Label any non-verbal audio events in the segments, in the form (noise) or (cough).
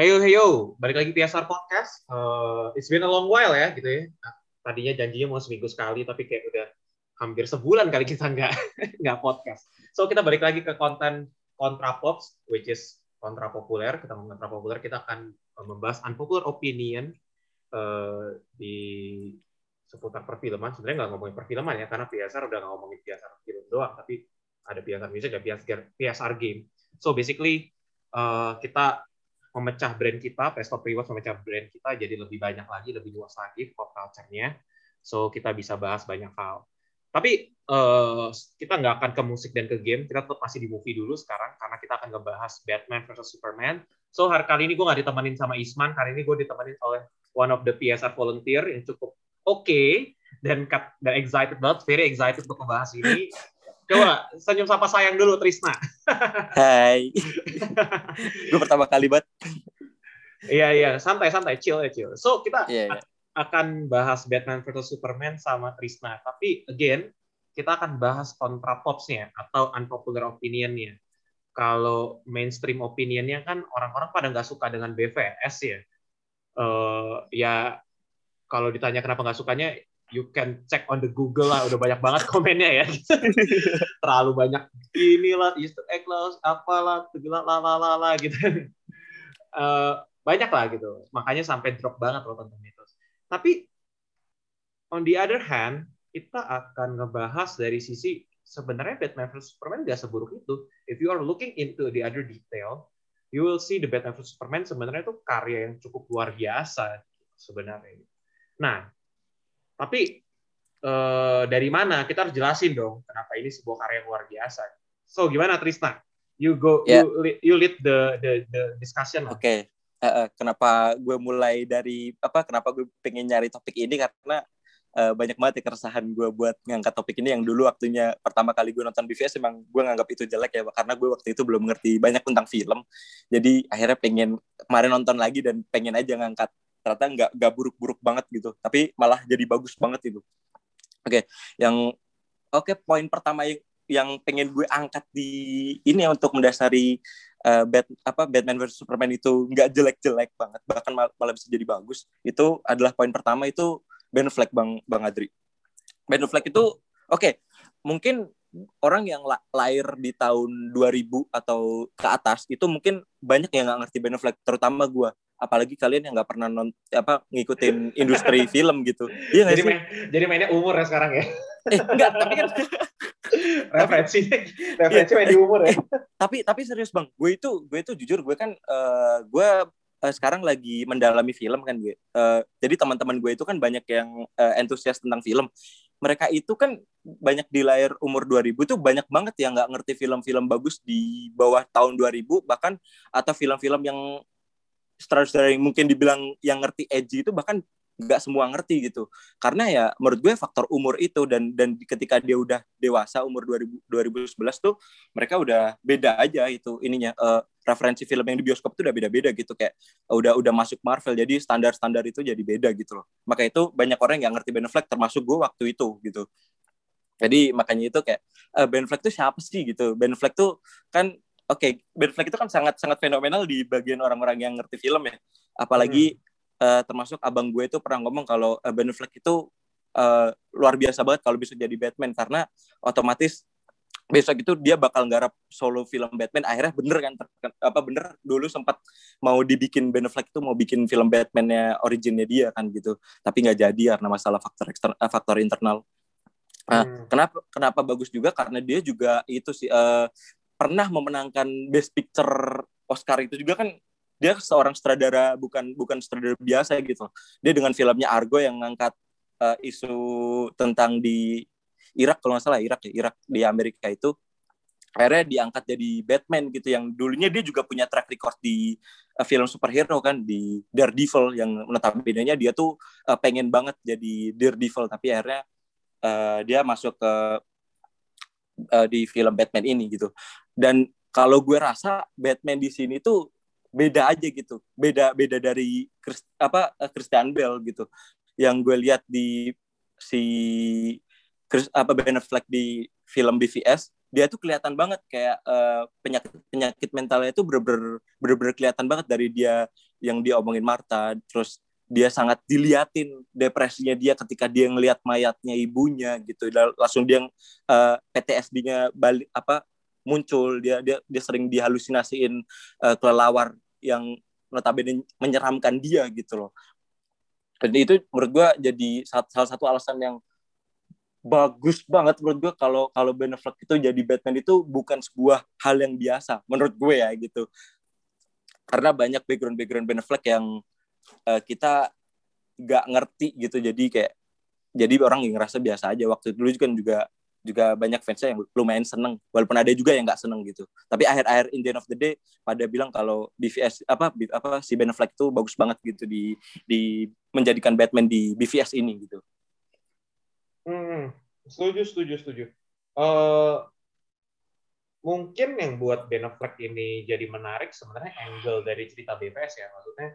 Heyo heyo, balik lagi PSR Podcast. Uh, it's been a long while ya gitu ya. Nah, tadinya janjinya mau seminggu sekali, tapi kayak udah hampir sebulan kali kita nggak (laughs) nggak podcast. So kita balik lagi ke konten kontra pops, which is kontra populer. Kita ngomong kontra populer, kita akan membahas unpopular opinion uh, di seputar perfilman. Sebenarnya nggak ngomongin perfilman ya, karena PSR udah nggak ngomongin PSR film doang, tapi ada PSR music, ada PSR game. So basically uh, kita memecah brand kita, Presto Rewards memecah brand kita jadi lebih banyak lagi, lebih luas lagi pop culture-nya. So kita bisa bahas banyak hal. Tapi uh, kita nggak akan ke musik dan ke game, kita tetap masih di movie dulu sekarang karena kita akan ngebahas Batman versus Superman. So hari kali ini gue nggak ditemenin sama Isman, kali ini gue ditemenin oleh one of the PSR volunteer yang cukup oke okay, dan dan excited banget, very excited untuk membahas ini. Coba senyum sapa sayang dulu Trisna. Hai. gue pertama kali buat. Iya iya, santai santai, chill ya chill. So kita yeah, yeah. akan bahas Batman versus Superman sama Trisna. Tapi again, kita akan bahas kontra popsnya atau unpopular opinionnya. Kalau mainstream opinionnya kan orang-orang pada nggak suka dengan BVS ya. Uh, ya kalau ditanya kenapa nggak sukanya, you can check on the Google lah udah banyak banget komennya ya. (laughs) Terlalu banyak inilah Easter egg lah apalah segala lalala gitu. Uh, (laughs) banyak lah gitu. Makanya sampai drop banget loh tentang itu tapi on the other hand kita akan ngebahas dari sisi sebenarnya Batman vs Superman gak seburuk itu. If you are looking into the other detail you will see the Batman vs Superman sebenarnya itu karya yang cukup luar biasa sebenarnya. Nah tapi uh, dari mana? Kita harus jelasin dong kenapa ini sebuah karya yang luar biasa. So gimana Trisna? You go, yeah. you, you lead the the, the discussion. Oke. Okay. Uh, kenapa gue mulai dari apa? Kenapa gue pengen nyari topik ini karena uh, banyak banget ya keresahan gue buat ngangkat topik ini yang dulu waktunya pertama kali gue nonton BVS emang gue nganggap itu jelek ya karena gue waktu itu belum ngerti banyak tentang film jadi akhirnya pengen kemarin nonton lagi dan pengen aja ngangkat ternyata nggak nggak buruk-buruk banget gitu. Tapi malah jadi bagus banget itu oke okay, yang oke okay, poin pertama yang yang pengen gue angkat di ini untuk mendasari uh, Bat, apa Batman vs Superman itu nggak jelek-jelek banget. Bahkan mal, malah bisa jadi bagus. Itu adalah poin pertama itu Ben Affleck bang bang Adri. Ben Affleck itu oke okay, mungkin orang yang lahir di tahun 2000 atau ke atas itu mungkin banyak yang nggak ngerti Ben Affleck terutama gue apalagi kalian yang nggak pernah non apa ngikutin industri (laughs) film gitu. Iya jadi main, jadi mainnya umur ya sekarang ya? Eh enggak tapi kan (laughs) referensi referensi main di umur ya? Eh, (laughs) tapi tapi serius bang gue itu gue itu jujur gue kan uh, gue uh, sekarang lagi mendalami film kan gue. Uh, jadi teman-teman gue itu kan banyak yang uh, entusias tentang film. Mereka itu kan banyak di layar umur 2000 tuh banyak banget yang nggak ngerti film-film bagus di bawah tahun 2000 bahkan atau film-film yang sutradara yang mungkin dibilang yang ngerti edgy itu bahkan nggak semua ngerti gitu. Karena ya menurut gue faktor umur itu dan dan ketika dia udah dewasa umur 2000, 2011 tuh mereka udah beda aja itu ininya uh, referensi film yang di bioskop tuh udah beda-beda gitu. Kayak uh, udah udah masuk Marvel jadi standar-standar itu jadi beda gitu loh. Maka itu banyak orang yang ngerti Ben Affleck termasuk gue waktu itu gitu. Jadi makanya itu kayak uh, Ben Affleck tuh siapa sih gitu? Ben Affleck tuh kan oke okay, Ben Affleck itu kan sangat sangat fenomenal di bagian orang-orang yang ngerti film ya. Apalagi hmm. uh, termasuk abang gue itu pernah ngomong kalau uh, Ben Affleck itu uh, luar biasa banget kalau bisa jadi Batman. Karena otomatis besok itu dia bakal nggarap solo film Batman. Akhirnya bener kan apa bener dulu sempat mau dibikin Ben Affleck itu mau bikin film Batman-nya originnya dia kan gitu. Tapi nggak jadi karena masalah faktor eksternal faktor internal. Nah, hmm. kenapa kenapa bagus juga? Karena dia juga itu sih uh, pernah memenangkan Best Picture Oscar itu juga kan dia seorang sutradara bukan bukan sutradara biasa gitu. Dia dengan filmnya Argo yang mengangkat uh, isu tentang di Irak kalau nggak salah Irak ya Irak di Amerika itu akhirnya diangkat jadi Batman gitu yang dulunya dia juga punya track record di uh, film superhero kan di Daredevil yang notabene dia tuh uh, pengen banget jadi Daredevil tapi akhirnya uh, dia masuk ke uh, di film Batman ini gitu. Dan kalau gue rasa Batman di sini tuh beda aja gitu. Beda beda dari Christ, apa uh, Christian Bale gitu. Yang gue lihat di si Chris, apa Ben Affleck di film BVS dia tuh kelihatan banget kayak uh, penyakit penyakit mentalnya itu bener-bener kelihatan banget dari dia yang dia omongin Marta terus dia sangat diliatin depresinya dia ketika dia ngelihat mayatnya ibunya gitu. Langsung dia uh, PTSD-nya balik apa muncul. Dia dia dia sering dihalusinasiin uh, kelelawar yang notabene menyeramkan dia gitu loh. Dan itu menurut gue jadi salah satu alasan yang bagus banget menurut gue kalau kalau Ben Affleck itu jadi Batman itu bukan sebuah hal yang biasa menurut gue ya gitu. Karena banyak background background Ben Affleck yang uh, kita nggak ngerti gitu. Jadi kayak jadi orang yang ngerasa biasa aja. Waktu dulu kan juga juga banyak fansnya yang lumayan seneng. Walaupun ada juga yang nggak seneng gitu. Tapi akhir-akhir in the end of the day pada bilang kalau BVS apa apa si Ben Affleck itu bagus banget gitu di di menjadikan Batman di BVS ini gitu. Hmm, setuju, setuju, setuju. Uh, mungkin yang buat Ben Affleck ini jadi menarik sebenarnya angle dari cerita BVS ya, maksudnya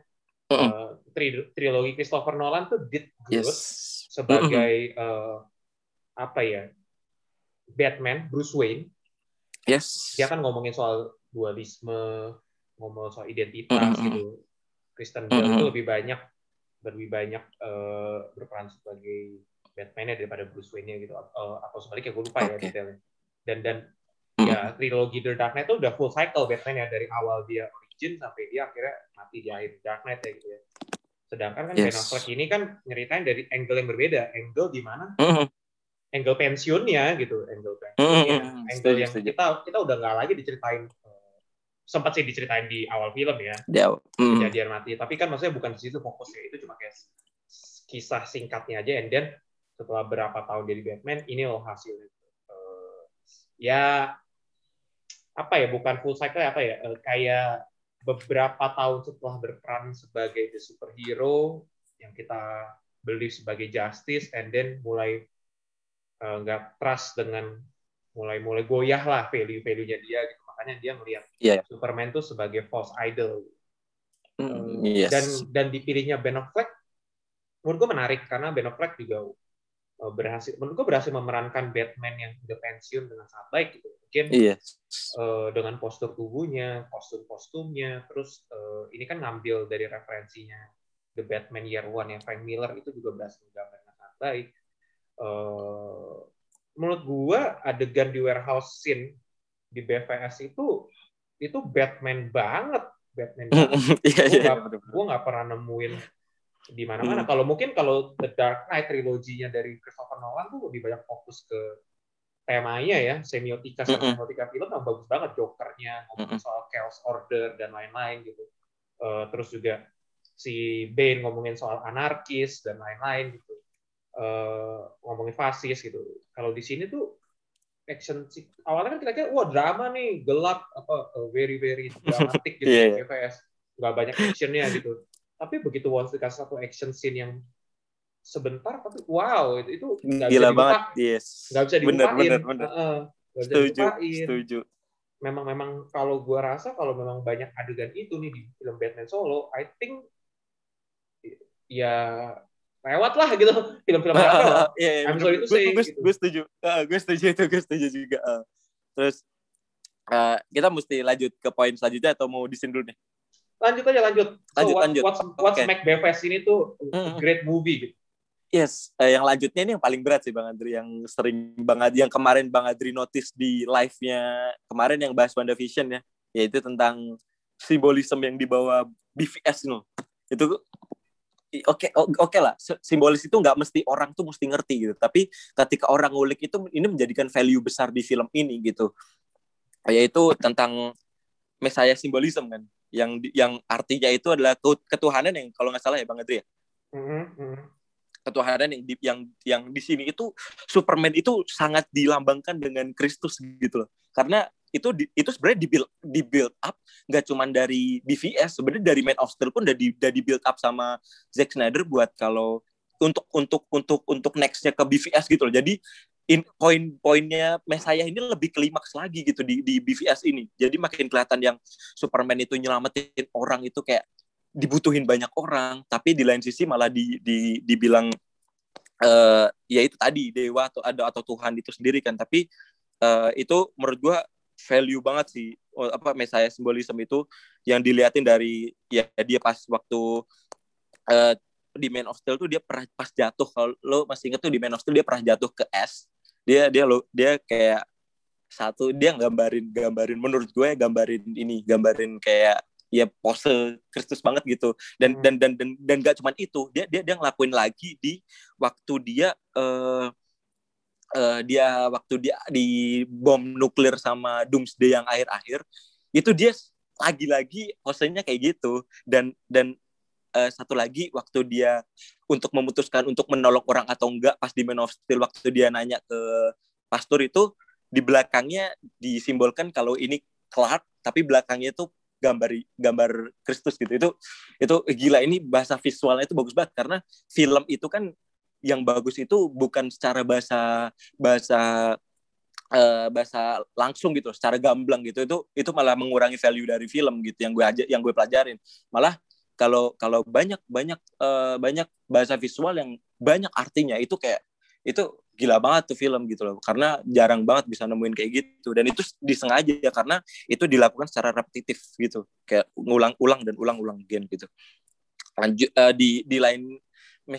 uh, tri trilogi Christopher Nolan tuh did good yes. sebagai uh, apa ya Batman Bruce Wayne. Yes. Dia kan ngomongin soal dualisme, ngomong soal identitas mm -hmm. gitu. Kristen Bale mm -hmm. itu lebih banyak lebih banyak uh, berperan sebagai Batman-nya daripada Bruce Wayne-nya gitu uh, atau sebaliknya gue lupa okay. ya detailnya dan dan mm. ya trilogi The Dark Knight itu udah full cycle Batman ya dari awal dia origin sampai dia akhirnya mati di akhir Dark Knight ya gitu ya. Sedangkan kan yes. Ben Affleck ini kan nyeritain dari angle yang berbeda. Angle di mana? Mm -hmm. angle pensiunnya gitu angle pensiunnya. Mm -hmm. angle yang kita kita udah nggak lagi diceritain uh, sempat sih diceritain di awal film ya. Mm. kejadian mati. Tapi kan maksudnya bukan di situ fokusnya. Itu cuma kayak kisah singkatnya aja. And then setelah berapa tahun jadi Batman ini loh hasilnya. Uh, ya apa ya bukan full cycle apa ya uh, kayak beberapa tahun setelah berperan sebagai the superhero yang kita beli sebagai justice and then mulai eh, nggak uh, trust dengan mulai mulai goyah lah value value nya dia gitu makanya dia melihat yeah. Superman tuh sebagai false idol mm, yes. dan dan dipilihnya Ben Affleck menurut gue menarik karena Ben Affleck juga berhasil menurut gue berhasil memerankan Batman yang sudah pensiun dengan sangat baik gitu mungkin yes. uh, dengan postur tubuhnya kostum-kostumnya terus uh, ini kan ngambil dari referensinya The Batman Year One yang Frank Miller itu juga berhasil menggambar dengan sangat baik uh, menurut gue adegan di warehouse scene di BVS itu itu Batman banget Batman (laughs) banget. yeah, yeah, gue nggak pernah nemuin di mana-mana. Hmm. Kalau mungkin kalau The Dark Knight triloginya dari Christopher Nolan tuh lebih banyak fokus ke temanya ya, semiotika hmm. semiotika film yang bagus banget Jokernya ngomongin hmm. soal chaos order dan lain-lain gitu. Uh, terus juga si Bane ngomongin soal anarkis dan lain-lain gitu. Uh, ngomongin fasis gitu. Kalau di sini tuh action awalnya kan kita kira wah drama nih gelap apa uh, very very (laughs) dramatic gitu yeah. GVS nggak banyak actionnya gitu tapi begitu once dikasih satu action scene yang sebentar tapi wow itu itu nggak bisa banget yes. Nggak bisa dilupain. bener, bener, bener. Uh, gak setuju setuju. Memang memang kalau gua rasa kalau memang banyak adegan itu nih di film Batman Solo I think ya lewat lah gitu. Film-film Marvel yeah, yeah, I'm sorry to say gue, gitu. gue setuju. Uh, gue setuju itu gue setuju juga uh. terus uh, kita mesti lanjut ke poin selanjutnya atau mau disin dulu nih lanjut aja lanjut. So, lanjut, what, lanjut. What's, what's okay. Macbeth ini tuh great movie gitu. Yes, uh, yang lanjutnya ini yang paling berat sih Bang Adri yang sering Bang Adri yang kemarin Bang Adri notice di live-nya kemarin yang bahas WandaVision ya, yaitu tentang simbolisme yang dibawa BVS no. Itu oke okay, oke okay lah simbolis itu nggak mesti orang tuh mesti ngerti gitu tapi ketika orang ngulik itu ini menjadikan value besar di film ini gitu yaitu tentang Messiah simbolisme kan yang yang artinya itu adalah ketuhanan yang kalau nggak salah ya bang Adri ya? Mm-hmm. ketuhanan yang di, yang yang di sini itu Superman itu sangat dilambangkan dengan Kristus gitu loh. Karena itu di, itu sebenarnya di build di build up nggak cuma dari BVS sebenarnya dari Man of Steel pun udah di udah di build up sama Zack Snyder buat kalau untuk untuk untuk untuk nextnya ke BVS gitu loh. Jadi in poin-poinnya Mesaya ini lebih klimaks lagi gitu di di BVS ini. Jadi makin kelihatan yang Superman itu nyelamatin orang itu kayak dibutuhin banyak orang, tapi di lain sisi malah di, di dibilang uh, ya itu tadi dewa atau ada atau Tuhan itu sendiri kan. Tapi uh, itu menurut gue value banget sih oh, apa Messiah simbolisme itu yang diliatin dari ya dia pas waktu uh, di Man of Steel tuh dia pernah pas jatuh kalau lo masih inget tuh di Man of Steel dia pernah jatuh ke es dia dia lo dia kayak satu dia gambarin gambarin menurut gue gambarin ini gambarin kayak ya pose Kristus banget gitu dan hmm. dan dan dan dan gak cuma itu dia dia dia ngelakuin lagi di waktu dia uh, uh, dia waktu dia di bom nuklir sama Doomsday yang akhir-akhir itu dia lagi-lagi posenya kayak gitu dan dan uh, satu lagi waktu dia untuk memutuskan untuk menolong orang atau enggak pas di Man of Steel waktu dia nanya ke pastor itu di belakangnya disimbolkan kalau ini Clark tapi belakangnya itu gambar gambar Kristus gitu. Itu itu gila ini bahasa visualnya itu bagus banget karena film itu kan yang bagus itu bukan secara bahasa bahasa uh, bahasa langsung gitu secara gamblang gitu. Itu itu malah mengurangi value dari film gitu yang gue aja yang gue pelajarin. Malah kalau kalau banyak banyak uh, banyak bahasa visual yang banyak artinya itu kayak itu gila banget tuh film gitu loh. Karena jarang banget bisa nemuin kayak gitu. Dan itu disengaja ya karena itu dilakukan secara repetitif gitu. Kayak ngulang-ulang dan ulang-ulang gen gitu. Lanjut uh, di di lain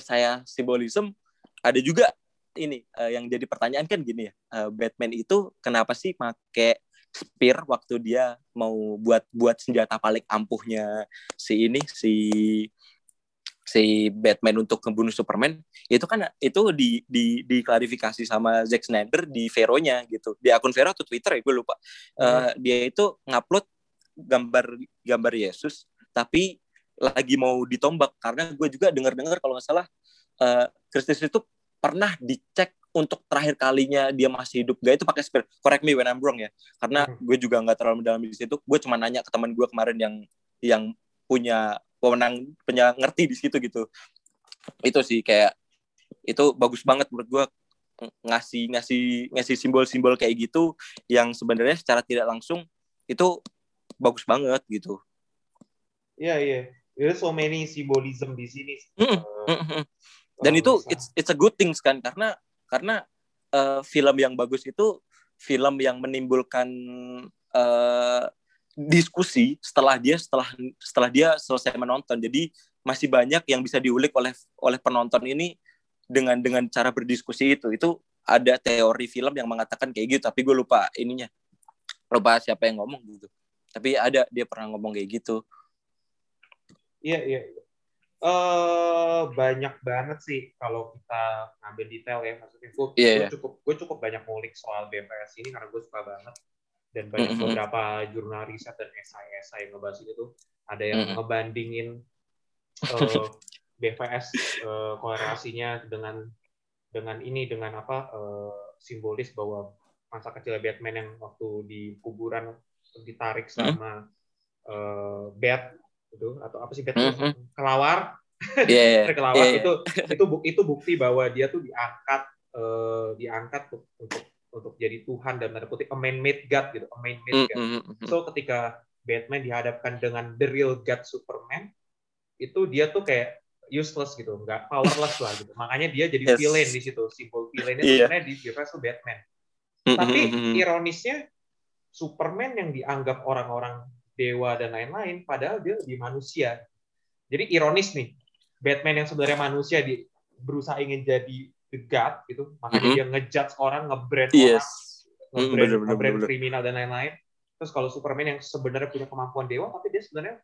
saya simbolisme ada juga ini uh, yang jadi pertanyaan kan gini ya. Uh, Batman itu kenapa sih make spear waktu dia mau buat buat senjata paling ampuhnya si ini si si Batman untuk membunuh Superman itu kan itu di di diklarifikasi sama Zack Snyder di Vero-nya gitu. Di akun Vero atau Twitter ya gue lupa. Uh, dia itu ngupload gambar gambar Yesus tapi lagi mau ditombak. Karena gue juga dengar-dengar kalau nggak salah uh, Kristus itu pernah dicek untuk terakhir kalinya dia masih hidup gak itu pakai spear correct me when I'm wrong ya karena hmm. gue juga nggak terlalu mendalam di situ gue cuma nanya ke teman gue kemarin yang yang punya pemenang punya ngerti di situ gitu itu sih kayak itu bagus banget menurut gue ngasih ngasih ngasih simbol-simbol kayak gitu yang sebenarnya secara tidak langsung itu bagus banget gitu. Iya yeah, iya, yeah. there's so many symbolism di sini. Mm -hmm. Dan oh, itu it's it's a good things kan karena karena uh, film yang bagus itu film yang menimbulkan uh, diskusi setelah dia setelah setelah dia selesai menonton. Jadi masih banyak yang bisa diulik oleh oleh penonton ini dengan dengan cara berdiskusi itu. Itu ada teori film yang mengatakan kayak gitu, tapi gue lupa ininya. Lupa siapa yang ngomong gitu. Tapi ada dia pernah ngomong kayak gitu. Iya, iya. Uh, banyak banget sih kalau kita ngambil detail ya maksudnya gue, yeah, gue yeah. cukup gue cukup banyak ngulik soal BPS ini karena gue suka banget dan banyak mm -hmm. beberapa jurnal riset dan esai-esai yang ngebahas itu ada yang mm -hmm. ngebandingin uh, (laughs) eh, BVS uh, eh, korelasinya dengan dengan ini dengan apa uh, simbolis bahwa masa kecil Batman yang waktu di kuburan ditarik sama uh, Bat itu atau apa sih mm -hmm. kelawar yeah, (laughs) yeah. kelawar yeah, yeah. itu itu itu bukti bahwa dia tuh diangkat uh, diangkat untuk untuk jadi Tuhan dan tanda kutip a man-made God gitu, a man-made mm, God. Mm, mm, so ketika Batman dihadapkan dengan the real God Superman, itu dia tuh kayak useless gitu, nggak powerless lah gitu. Makanya dia jadi yes. villain di situ, simbol villainnya yeah. sebenarnya di universe tuh Batman. Mm, Tapi ironisnya Superman yang dianggap orang-orang dewa dan lain-lain, padahal dia di manusia. Jadi ironis nih, Batman yang sebenarnya manusia di berusaha ingin jadi the god gitu makanya mm -hmm. dia ngejudge orang ngebrand yes. orang ngebrand, mm, ngebrand kriminal dan lain-lain terus kalau Superman yang sebenarnya punya kemampuan dewa tapi dia sebenarnya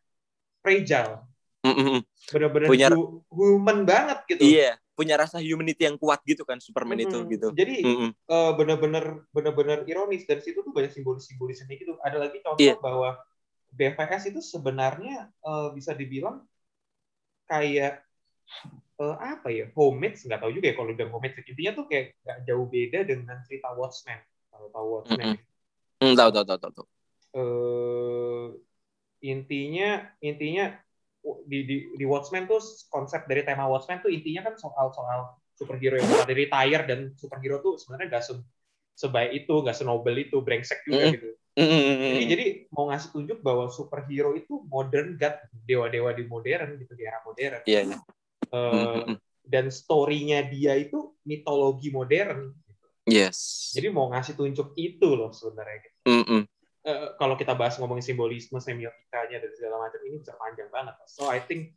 fragile mm -hmm. benar-benar punya human banget gitu iya punya rasa humanity yang kuat gitu kan Superman mm -hmm. itu gitu jadi mm -hmm. uh, benar-benar benar-benar ironis dan situ tuh banyak simbol-simbolis gitu ada lagi contoh yeah. bahwa BVS itu sebenarnya uh, bisa dibilang kayak uh, apa ya homemade nggak tahu juga ya kalau udah homemade intinya tuh kayak nggak jauh beda dengan cerita Watchmen kalau tahu Watchmen mm -hmm. tahu tahu tahu tahu uh, intinya intinya di, di di Watchmen tuh konsep dari tema Watchmen tuh intinya kan soal soal superhero yang udah retire dan superhero tuh sebenarnya gak se sebaik itu gak senobel itu brengsek juga mm -hmm. gitu jadi jadi mau ngasih tunjuk bahwa superhero itu modern god dewa-dewa di modern gitu di era modern yeah, yeah. Uh, dan story-nya dia itu mitologi modern. Gitu. Yes. Jadi mau ngasih tunjuk itu loh sebenarnya. Gitu. Mm -mm. Uh, kalau kita bahas ngomongin simbolisme, semiotikanya dan segala macam ini bisa panjang banget. So I think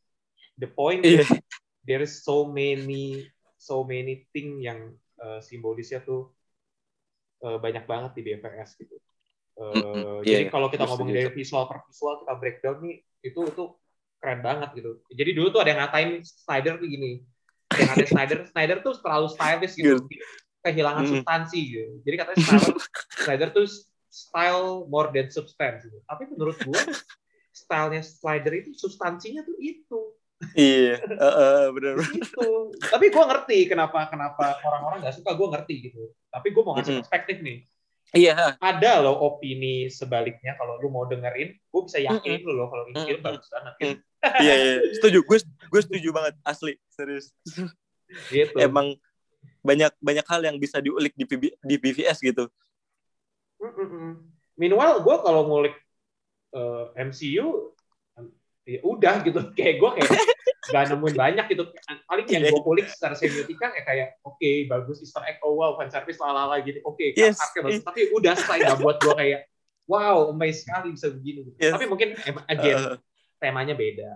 the point yeah. is there is so many so many thing yang uh, simbolisnya tuh uh, banyak banget di BFS gitu. Uh, mm -hmm. yeah, jadi yeah. kalau kita ngomongin dari visual per visual kita breakdown nih itu itu keren banget gitu. Jadi dulu tuh ada yang ngatain Snyder tuh gini. Yang ada Snyder, (laughs) Snyder tuh terlalu stylish gitu. Kehilangan mm. substansi gitu. Jadi katanya Snyder, Snyder tuh style more than substance gitu. Tapi menurut gue stylenya Snyder itu substansinya tuh itu. iya, uh, uh, benar. Itu. Tapi gue ngerti kenapa kenapa orang-orang nggak suka. Gue ngerti gitu. Tapi gue mau ngasih perspektif nih Iya. Ada loh opini sebaliknya kalau lu mau dengerin, gue bisa yakin mm -hmm. loh kalau ini film bagus banget. Iya, iya, setuju. Gue gue setuju banget asli, serius. Gitu. Emang banyak banyak hal yang bisa diulik di PB, di BVS gitu. Minimal gue kalau ngulik uh, eh, MCU ya udah gitu (laughs) kayak gue kayak (laughs) gak nemuin banyak gitu paling yang gue kulik secara semiotika kayak kayak oke okay, bagus Easter egg oh wow fan service lalala gitu oke okay, yes. bagus tapi udah selesai gak buat gue kayak wow amazing sekali bisa begini gitu. yes. tapi mungkin again uh. temanya beda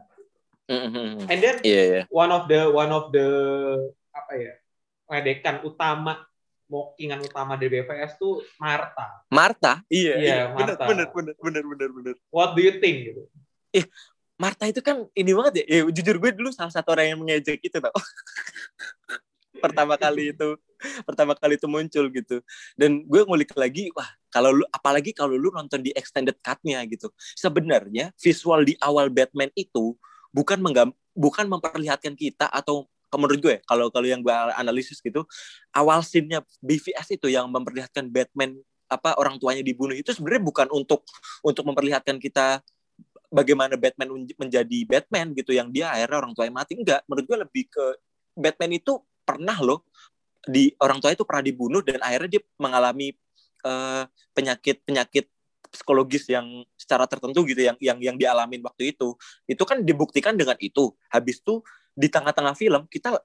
mm-hmm. and then yeah, yeah. one of the one of the apa ya ledekan utama mokingan utama dari BVS tuh Marta. Marta? Iya, iya, iya Marta. Bener, bener, bener, bener, bener. What do you think gitu? Eh, Marta itu kan ini banget ya. ya jujur gue dulu salah satu orang yang mengejek itu tau. (laughs) pertama kali itu pertama kali itu muncul gitu dan gue ngulik lagi wah kalau lu apalagi kalau lu nonton di extended cut-nya gitu sebenarnya visual di awal Batman itu bukan menggam bukan memperlihatkan kita atau menurut gue kalau kalau yang gue analisis gitu awal scene-nya BVS itu yang memperlihatkan Batman apa orang tuanya dibunuh itu sebenarnya bukan untuk untuk memperlihatkan kita bagaimana Batman menjadi Batman gitu yang dia akhirnya orang tuanya mati. Enggak menurut gue lebih ke Batman itu pernah loh di orang tua itu pernah dibunuh dan akhirnya dia mengalami uh, penyakit penyakit psikologis yang secara tertentu gitu yang yang yang dialamin waktu itu. Itu kan dibuktikan dengan itu. Habis itu di tengah-tengah film kita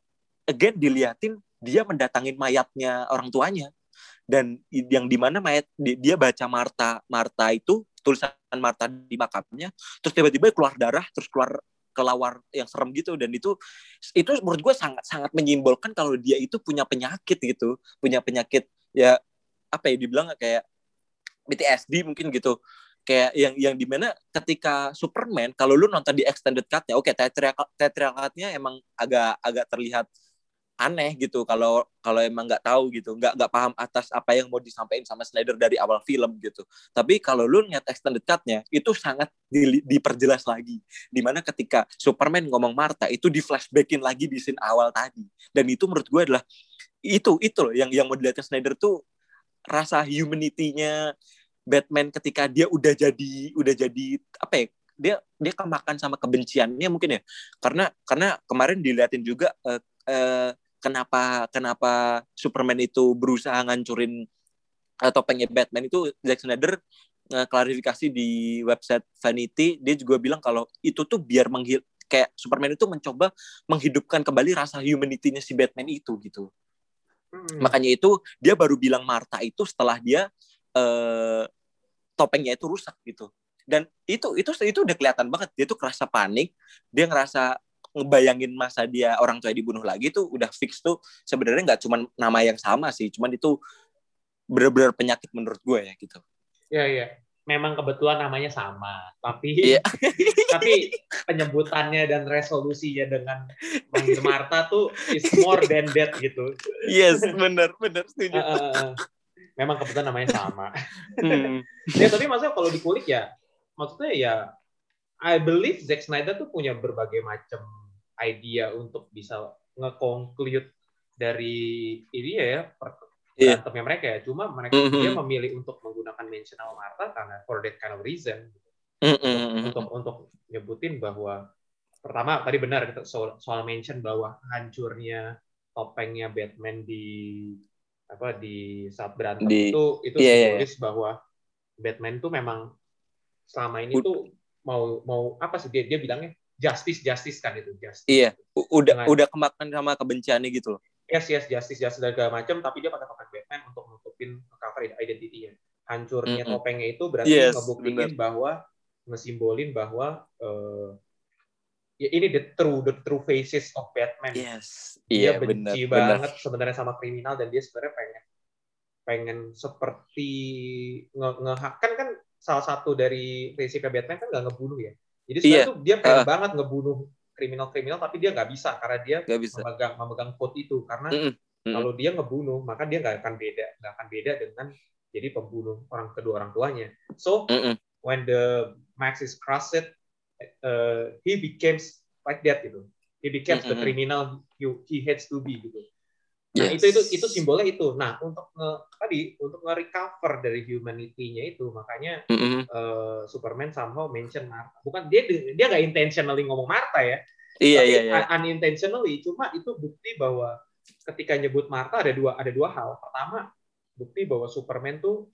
again diliatin dia mendatangin mayatnya orang tuanya. Dan yang di mana mayat dia baca Marta Marta itu tulisan Marta di makamnya terus tiba-tiba keluar darah terus keluar kelawar yang serem gitu dan itu itu menurut gue sangat sangat menyimbolkan kalau dia itu punya penyakit gitu punya penyakit ya apa ya dibilang kayak PTSD mungkin gitu. Kayak yang yang di mana ketika Superman kalau lu nonton di extended cut ya oke okay, teatrical cutnya emang agak agak terlihat aneh gitu kalau kalau emang nggak tahu gitu nggak nggak paham atas apa yang mau disampaikan sama Snyder dari awal film gitu. Tapi kalau lu lihat extended cutnya itu sangat di, diperjelas lagi. Di mana ketika Superman ngomong Martha itu di flashbackin lagi di scene awal tadi. Dan itu menurut gue adalah itu itu loh yang yang mau dilihat Snyder tuh rasa humanity-nya Batman ketika dia udah jadi udah jadi apa ya dia dia kemakan sama kebenciannya mungkin ya. Karena karena kemarin diliatin juga uh, uh, kenapa kenapa Superman itu berusaha ngancurin topengnya Batman itu Zack Snyder uh, klarifikasi di website Vanity dia juga bilang kalau itu tuh biar menghil kayak Superman itu mencoba menghidupkan kembali rasa humanity-nya si Batman itu gitu. Hmm. Makanya itu dia baru bilang Martha itu setelah dia uh, topengnya itu rusak gitu. Dan itu itu itu udah kelihatan banget dia tuh kerasa panik, dia ngerasa ngebayangin masa dia orang tua dibunuh lagi tuh udah fix tuh sebenarnya nggak cuma nama yang sama sih, cuman itu benar-benar penyakit menurut gue ya gitu. Iya iya, memang kebetulan namanya sama, tapi yeah. (laughs) tapi penyebutannya dan resolusinya dengan manggil Marta tuh is more than that gitu. Yes, benar benar setuju. Uh, uh, uh. Memang kebetulan namanya sama. Hmm. (laughs) ya tapi maksudnya kalau dikulik ya, maksudnya ya I believe Zack Snyder tuh punya berbagai macam idea untuk bisa ngekonklude dari ini ya iya. berantemnya yeah. mereka ya. Cuma mereka mm -hmm. dia memilih untuk menggunakan mentional Martha karena for that kind of reason. Mm -hmm. Untuk untuk nyebutin bahwa pertama tadi benar soal, soal mention bahwa hancurnya topengnya Batman di apa di saat berantem di, itu itu yeah, simbolis yeah. bahwa Batman tuh memang selama ini tuh mau mau apa sih dia dia bilangnya justice justice kan itu justice. Iya, udah Dengan, udah kemakan sama kebenciannya gitu loh. yes yes justice justice dan segala macam tapi dia pakai topeng Batman untuk nutupin cover identity-nya hancurnya mm -hmm. topengnya itu berarti yes, ngebuktiin bahwa ngesimbolin bahwa uh, ya ini the true the true faces of Batman. Yes. Dia yeah, benci bener, banget sebenarnya sama kriminal dan dia sebenarnya pengen pengen seperti nge, nge kan kan salah satu dari prinsipnya Batman kan nggak ngebunuh ya. Jadi sebenarnya yeah. dia pengen uh. banget ngebunuh kriminal-kriminal tapi dia nggak bisa karena dia gak bisa. memegang memegang code itu karena mm -hmm. kalau dia ngebunuh maka dia nggak akan beda nggak akan beda dengan jadi pembunuh orang kedua orang tuanya. So mm -hmm. when the Max is crushed, uh, he becomes like that gitu. He becomes mm -hmm. the criminal he, he hates to be gitu. Nah yes. itu itu itu simbolnya itu. Nah untuk nge, tadi untuk nge-recover dari humanity-nya itu makanya mm -hmm. uh, Superman somehow mention Martha. Bukan dia dia nggak intentionally ngomong Martha ya. Iya iya iya. Unintentionally cuma itu bukti bahwa ketika nyebut Martha ada dua ada dua hal. Pertama bukti bahwa Superman tuh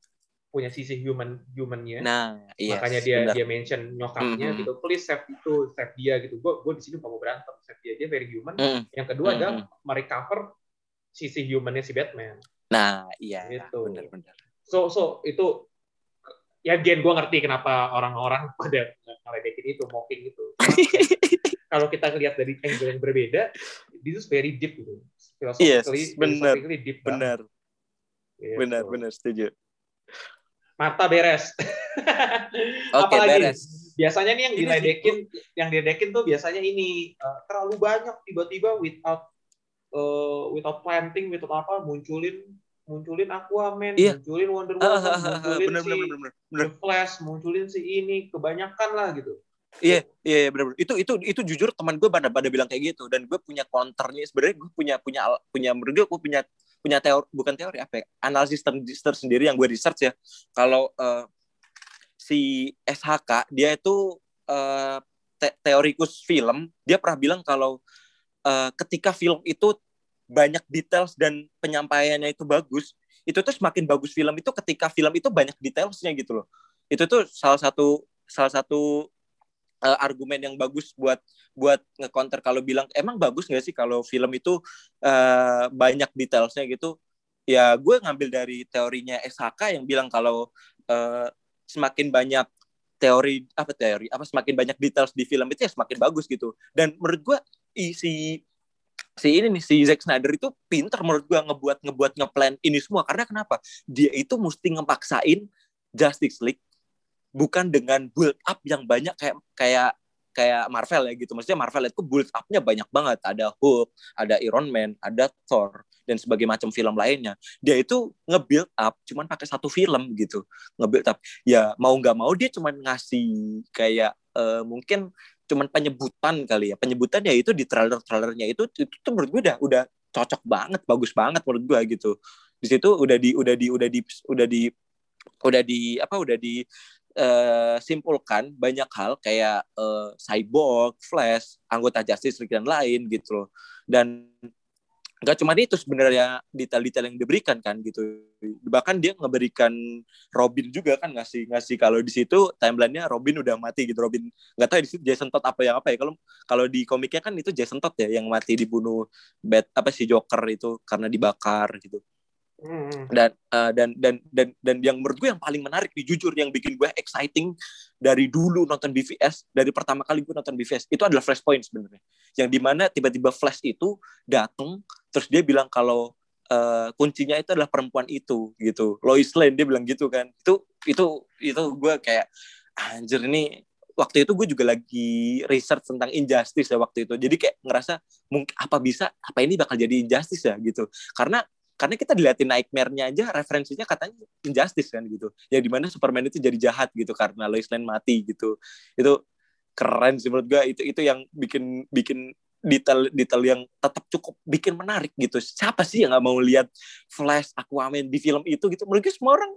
punya sisi human humannya. Nah, iya. Makanya dia benar. dia mention nyokapnya mm -hmm. gitu. Please save itu, save dia gitu. Gue gue di sini mau berantem, save dia. Dia very human. Mm -hmm. Yang kedua mm -hmm. adalah merecover sisi humannya si Batman. Nah, iya. Gitu. Benar-benar. So so itu ya gen gue ngerti kenapa orang-orang (laughs) pada ngeledekin itu, mocking itu. (laughs) kalau kita lihat dari angle yang berbeda, this is very deep gitu. Philosophically, yes, benar, deep benar. Gitu. Benar, benar, setuju mata beres. (laughs) Oke, okay, beres. Biasanya nih yang diledekin, yang diledekin tuh biasanya ini uh, terlalu banyak tiba-tiba without uh, without planting, without apa munculin munculin Aquaman, iya. munculin Wonder Woman, uh, uh, uh, munculin bener, si bener, bener, bener. The Flash, munculin si ini, kebanyakan lah gitu. Iya, iya, iya benar. Itu itu itu jujur teman gue pada pada bilang kayak gitu dan gue punya counternya. Sebenarnya gue punya punya punya menurut gue, gue punya punya teori bukan teori apa ya, analisis tersendiri yang gue research ya kalau uh, si SHK dia itu uh, te teorikus film dia pernah bilang kalau uh, ketika film itu banyak details dan penyampaiannya itu bagus itu tuh semakin bagus film itu ketika film itu banyak detailsnya gitu loh. Itu tuh salah satu salah satu uh, argumen yang bagus buat buat ngecounter kalau bilang emang bagus nggak sih kalau film itu uh, banyak detailsnya? Gitu. Ya gue ngambil dari teorinya SHK yang bilang kalau uh, semakin banyak teori apa teori apa semakin banyak details di film itu ya semakin bagus gitu. Dan menurut gue si si ini nih si Zack Snyder itu pinter menurut gue ngebuat ngebuat ngeplan ini semua karena kenapa dia itu mesti ngepaksain Justice League bukan dengan build up yang banyak kayak kayak kayak Marvel ya gitu. Maksudnya Marvel itu build up-nya banyak banget. Ada Hulk, ada Iron Man, ada Thor dan sebagai macam film lainnya. Dia itu nge-build up cuman pakai satu film gitu. Nge-build up. Ya mau nggak mau dia cuman ngasih kayak uh, mungkin cuman penyebutan kali ya. Penyebutan ya itu di trailer-trailernya itu itu tuh menurut gue udah udah cocok banget, bagus banget menurut gue gitu. Di situ udah di udah di udah di udah di udah di apa udah di uh, simpulkan banyak hal kayak uh, cyborg, flash, anggota justice League dan lain gitu loh. Dan nggak cuma itu sebenarnya detail-detail yang diberikan kan gitu. Bahkan dia ngeberikan Robin juga kan ngasih ngasih kalau di situ timelinenya Robin udah mati gitu. Robin nggak tahu di situ Jason Todd apa yang apa ya. Kalau kalau di komiknya kan itu Jason Todd ya yang mati dibunuh Bat apa si Joker itu karena dibakar gitu. Dan, uh, dan dan dan dan yang menurut gue yang paling menarik nih jujur yang bikin gue exciting dari dulu nonton BVS dari pertama kali gue nonton BVS itu adalah Flashpoint sebenarnya. Yang di mana tiba-tiba Flash itu datang terus dia bilang kalau uh, kuncinya itu adalah perempuan itu gitu. Lois Lane dia bilang gitu kan. Itu itu itu gue kayak anjir ini waktu itu gue juga lagi research tentang injustice ya waktu itu. Jadi kayak ngerasa mungkin apa bisa apa ini bakal jadi injustice ya gitu. Karena karena kita dilihatin nightmare-nya aja referensinya katanya injustice kan gitu. Ya di mana Superman itu jadi jahat gitu karena Lois Lane mati gitu. Itu keren sih menurut gue itu itu yang bikin bikin detail detail yang tetap cukup bikin menarik gitu. Siapa sih yang nggak mau lihat Flash Aquaman di film itu gitu? Menurut gue semua orang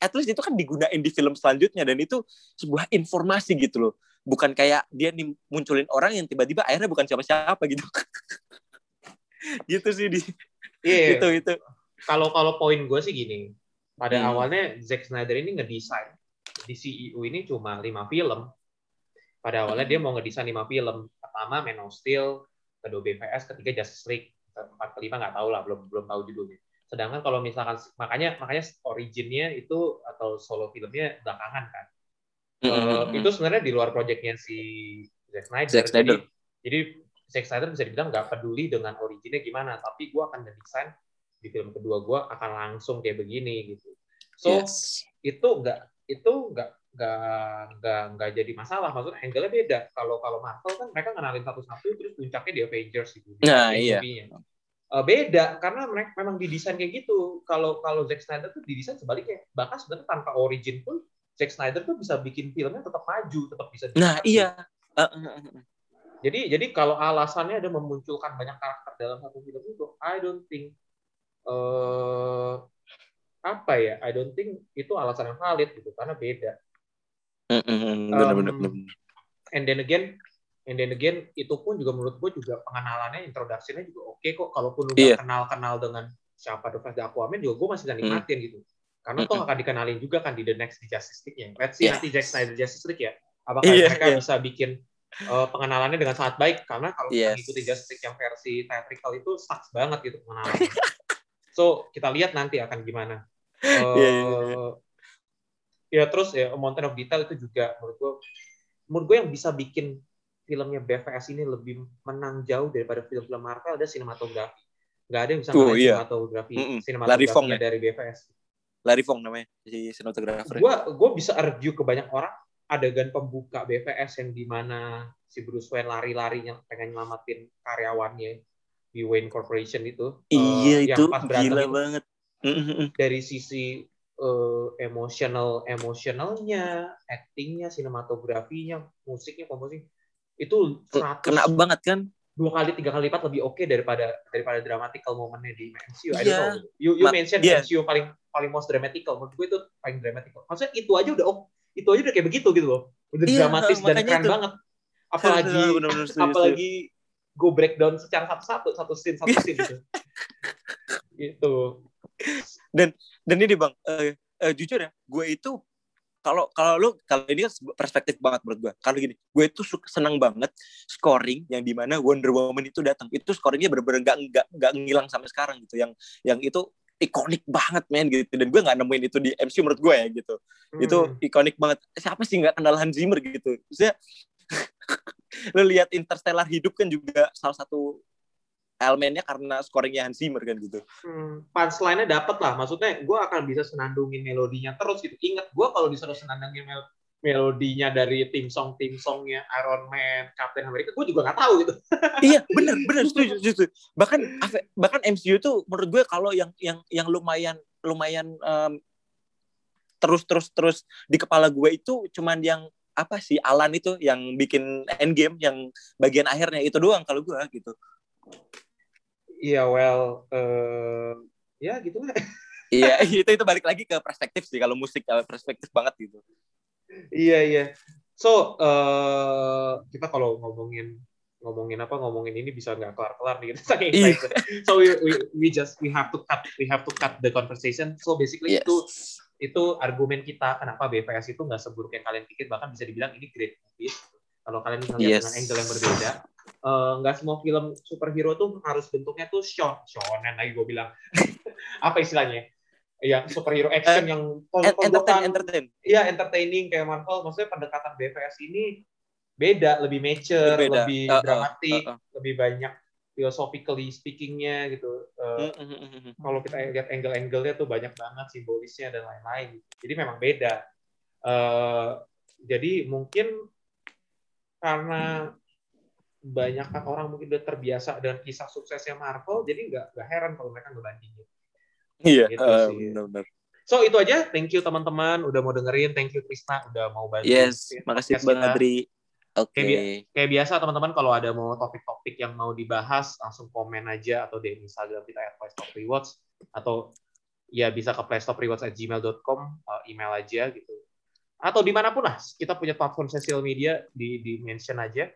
at least itu kan digunain di film selanjutnya dan itu sebuah informasi gitu loh. Bukan kayak dia nih munculin orang yang tiba-tiba akhirnya bukan siapa-siapa gitu. (laughs) Gitu sih di Iya. itu itu. Kalau kalau poin gue sih gini. Pada hmm. awalnya Zack Snyder ini ngedesain di CEO ini cuma lima film. Pada awalnya dia mau ngedesain lima film. Pertama Man of Steel, kedua BVS, ketiga Justice League, keempat kelima nggak tahu lah belum belum tahu judulnya sedangkan kalau misalkan makanya makanya originnya itu atau solo filmnya belakangan kan mm -hmm. uh, itu sebenarnya di luar proyeknya si Zack Snyder, Zack Snyder. jadi jadi Zack Snyder bisa dibilang nggak peduli dengan originnya gimana tapi gue akan desain di film kedua gue akan langsung kayak begini gitu. So yes. itu nggak itu nggak nggak nggak nggak jadi masalah. Maksudnya angle-nya beda. Kalau kalau Marvel kan mereka kenalin satu-satu terus puncaknya di Avengers gitu. Nah iya. uh, beda karena mereka memang didesain kayak gitu. Kalau kalau Zack Snyder tuh didesain sebaliknya. Bahkan sebenarnya tanpa origin pun Zack Snyder tuh bisa bikin filmnya tetap maju tetap bisa nah iya. Uh, uh, uh. Jadi jadi kalau alasannya ada memunculkan banyak karakter dalam satu film itu I don't think uh, apa ya I don't think itu alasan yang valid gitu karena beda. Um, and then again, and then again itu pun juga menurut gue juga pengenalannya, introduksinya juga oke okay kok. Kalaupun udah yeah. kenal-kenal dengan siapa The Flash dan Aquaman juga gue masih bisa nikmatin mm. gitu. Karena mm-hmm. toh akan dikenalin juga kan di The Next di Justice League-nya. Let's see yes. nanti Jack Snyder Justice League ya. Apakah yeah, mereka yeah. bisa bikin uh, pengenalannya dengan sangat baik karena kalau yes. mengikuti Justice League yang versi theatrical itu sucks banget gitu pengenalannya. (laughs) so kita lihat nanti akan gimana. Uh, yeah, yeah, yeah ya terus ya Mountain of Detail itu juga menurut gue menurut gue yang bisa bikin filmnya BVS ini lebih menang jauh daripada film-film Marvel ada sinematografi nggak ada yang bisa menang iya. sinematografi mm -mm. sinematografi ya. dari BVS Larry Fong namanya si sinematografer gue gue bisa argue ke banyak orang adegan pembuka BVS yang di mana si Bruce Wayne lari-larinya pengen nyelamatin karyawannya di Wayne Corporation itu iya uh, itu yang pas gila banget dari sisi uh, emosional emosionalnya, actingnya, sinematografinya, musiknya, komposisi itu 100, kena banget kan? Dua kali, tiga kali lipat lebih oke okay daripada daripada dramatical momennya di MCU. Yeah. I don't know. You, you mention yeah. MCU paling paling most dramatical. Menurut gue itu paling dramatical. Maksudnya itu aja udah oh, itu aja udah kayak begitu gitu loh. Udah yeah, dramatis dan keren itu. banget. Apalagi bener -bener apalagi gue breakdown secara satu-satu, satu scene, satu scene gitu. (laughs) gitu. Dan dan ini bang uh, uh, jujur ya gue itu kalau kalau lu kalau ini kan perspektif banget menurut gue kalau gini gue itu suka senang banget scoring yang di mana Wonder Woman itu datang itu scoringnya bener-bener nggak nggak nggak ngilang sampai sekarang gitu yang yang itu ikonik banget men gitu dan gue nggak nemuin itu di MCU menurut gue ya gitu hmm. itu ikonik banget siapa sih nggak kenal Hans Zimmer gitu saya (laughs) lu lihat Interstellar hidup kan juga salah satu elemennya karena scoringnya Hans Zimmer kan gitu. Hmm, punchline-nya dapet lah. Maksudnya gue akan bisa senandungin melodinya terus gitu. Ingat gue kalau disuruh senandungin mel melodinya dari tim song tim songnya Iron Man, Captain America, gue juga nggak tahu gitu. (laughs) iya, bener bener setuju setuju. Bahkan bahkan MCU tuh menurut gue kalau yang yang yang lumayan lumayan um, terus terus terus di kepala gue itu cuman yang apa sih Alan itu yang bikin Endgame yang bagian akhirnya itu doang kalau gue gitu. Iya, well, uh, ya gitu lah. iya, (laughs) itu itu balik lagi ke perspektif sih. Kalau musik kalau perspektif banget gitu. Iya, iya. So, uh, kita kalau ngomongin ngomongin apa ngomongin ini bisa nggak kelar-kelar nih saking iya. so we, we we just we have to cut we have to cut the conversation so basically yes. itu itu argumen kita kenapa BVS itu nggak seburuk yang kalian pikir bahkan bisa dibilang ini great movie kalau kalian melihat yes. dengan angle yang berbeda Eh, nggak uh, semua film superhero tuh harus bentuknya tuh shon shonen lagi gue bilang (laughs) apa istilahnya ya superhero action uh, yang entertain, entertain. Iya entertaining kayak Marvel maksudnya pendekatan BVS ini beda lebih mature beda. lebih uh, dramatik uh, uh, uh. lebih banyak philosophically speakingnya gitu uh, uh, uh, uh, uh. kalau kita lihat angle-angle-nya tuh banyak banget simbolisnya dan lain-lain jadi memang beda uh, jadi mungkin karena banyak orang mungkin udah terbiasa dengan kisah suksesnya Marvel, jadi nggak nggak heran kalau mereka ngebandingin. Iya, gitu uh, benar-benar. So itu aja, thank you teman-teman udah mau dengerin, thank you Krisna udah mau bantu. Yes, makasih Bang Adri. Oke. Okay. Kayak, kayak biasa teman-teman kalau ada mau topik-topik yang mau dibahas langsung komen aja atau di Instagram kita at Playstop Rewards atau ya bisa ke playstoprewards@gmail.com uh, email aja gitu. Atau di mana pun lah kita punya platform sosial media di di mention aja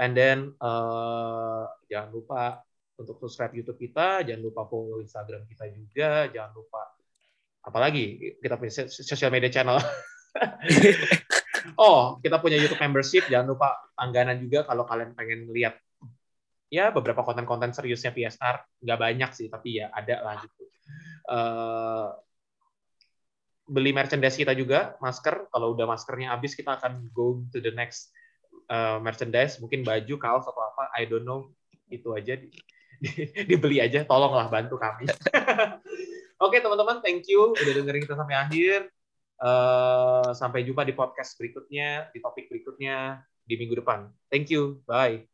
And then uh, jangan lupa untuk subscribe YouTube kita, jangan lupa follow Instagram kita juga, jangan lupa apalagi kita punya social media channel. (laughs) oh, kita punya YouTube membership, jangan lupa langganan juga kalau kalian pengen lihat ya beberapa konten-konten seriusnya PSR nggak banyak sih tapi ya ada lah gitu. Uh, beli merchandise kita juga masker. Kalau udah maskernya habis kita akan go to the next uh, merchandise. Mungkin baju kaos atau apa I don't know. Itu aja (laughs) dibeli aja tolonglah bantu kami. (laughs) Oke teman-teman thank you udah dengerin kita sampai akhir. Uh, sampai jumpa di podcast berikutnya di topik berikutnya di minggu depan. Thank you bye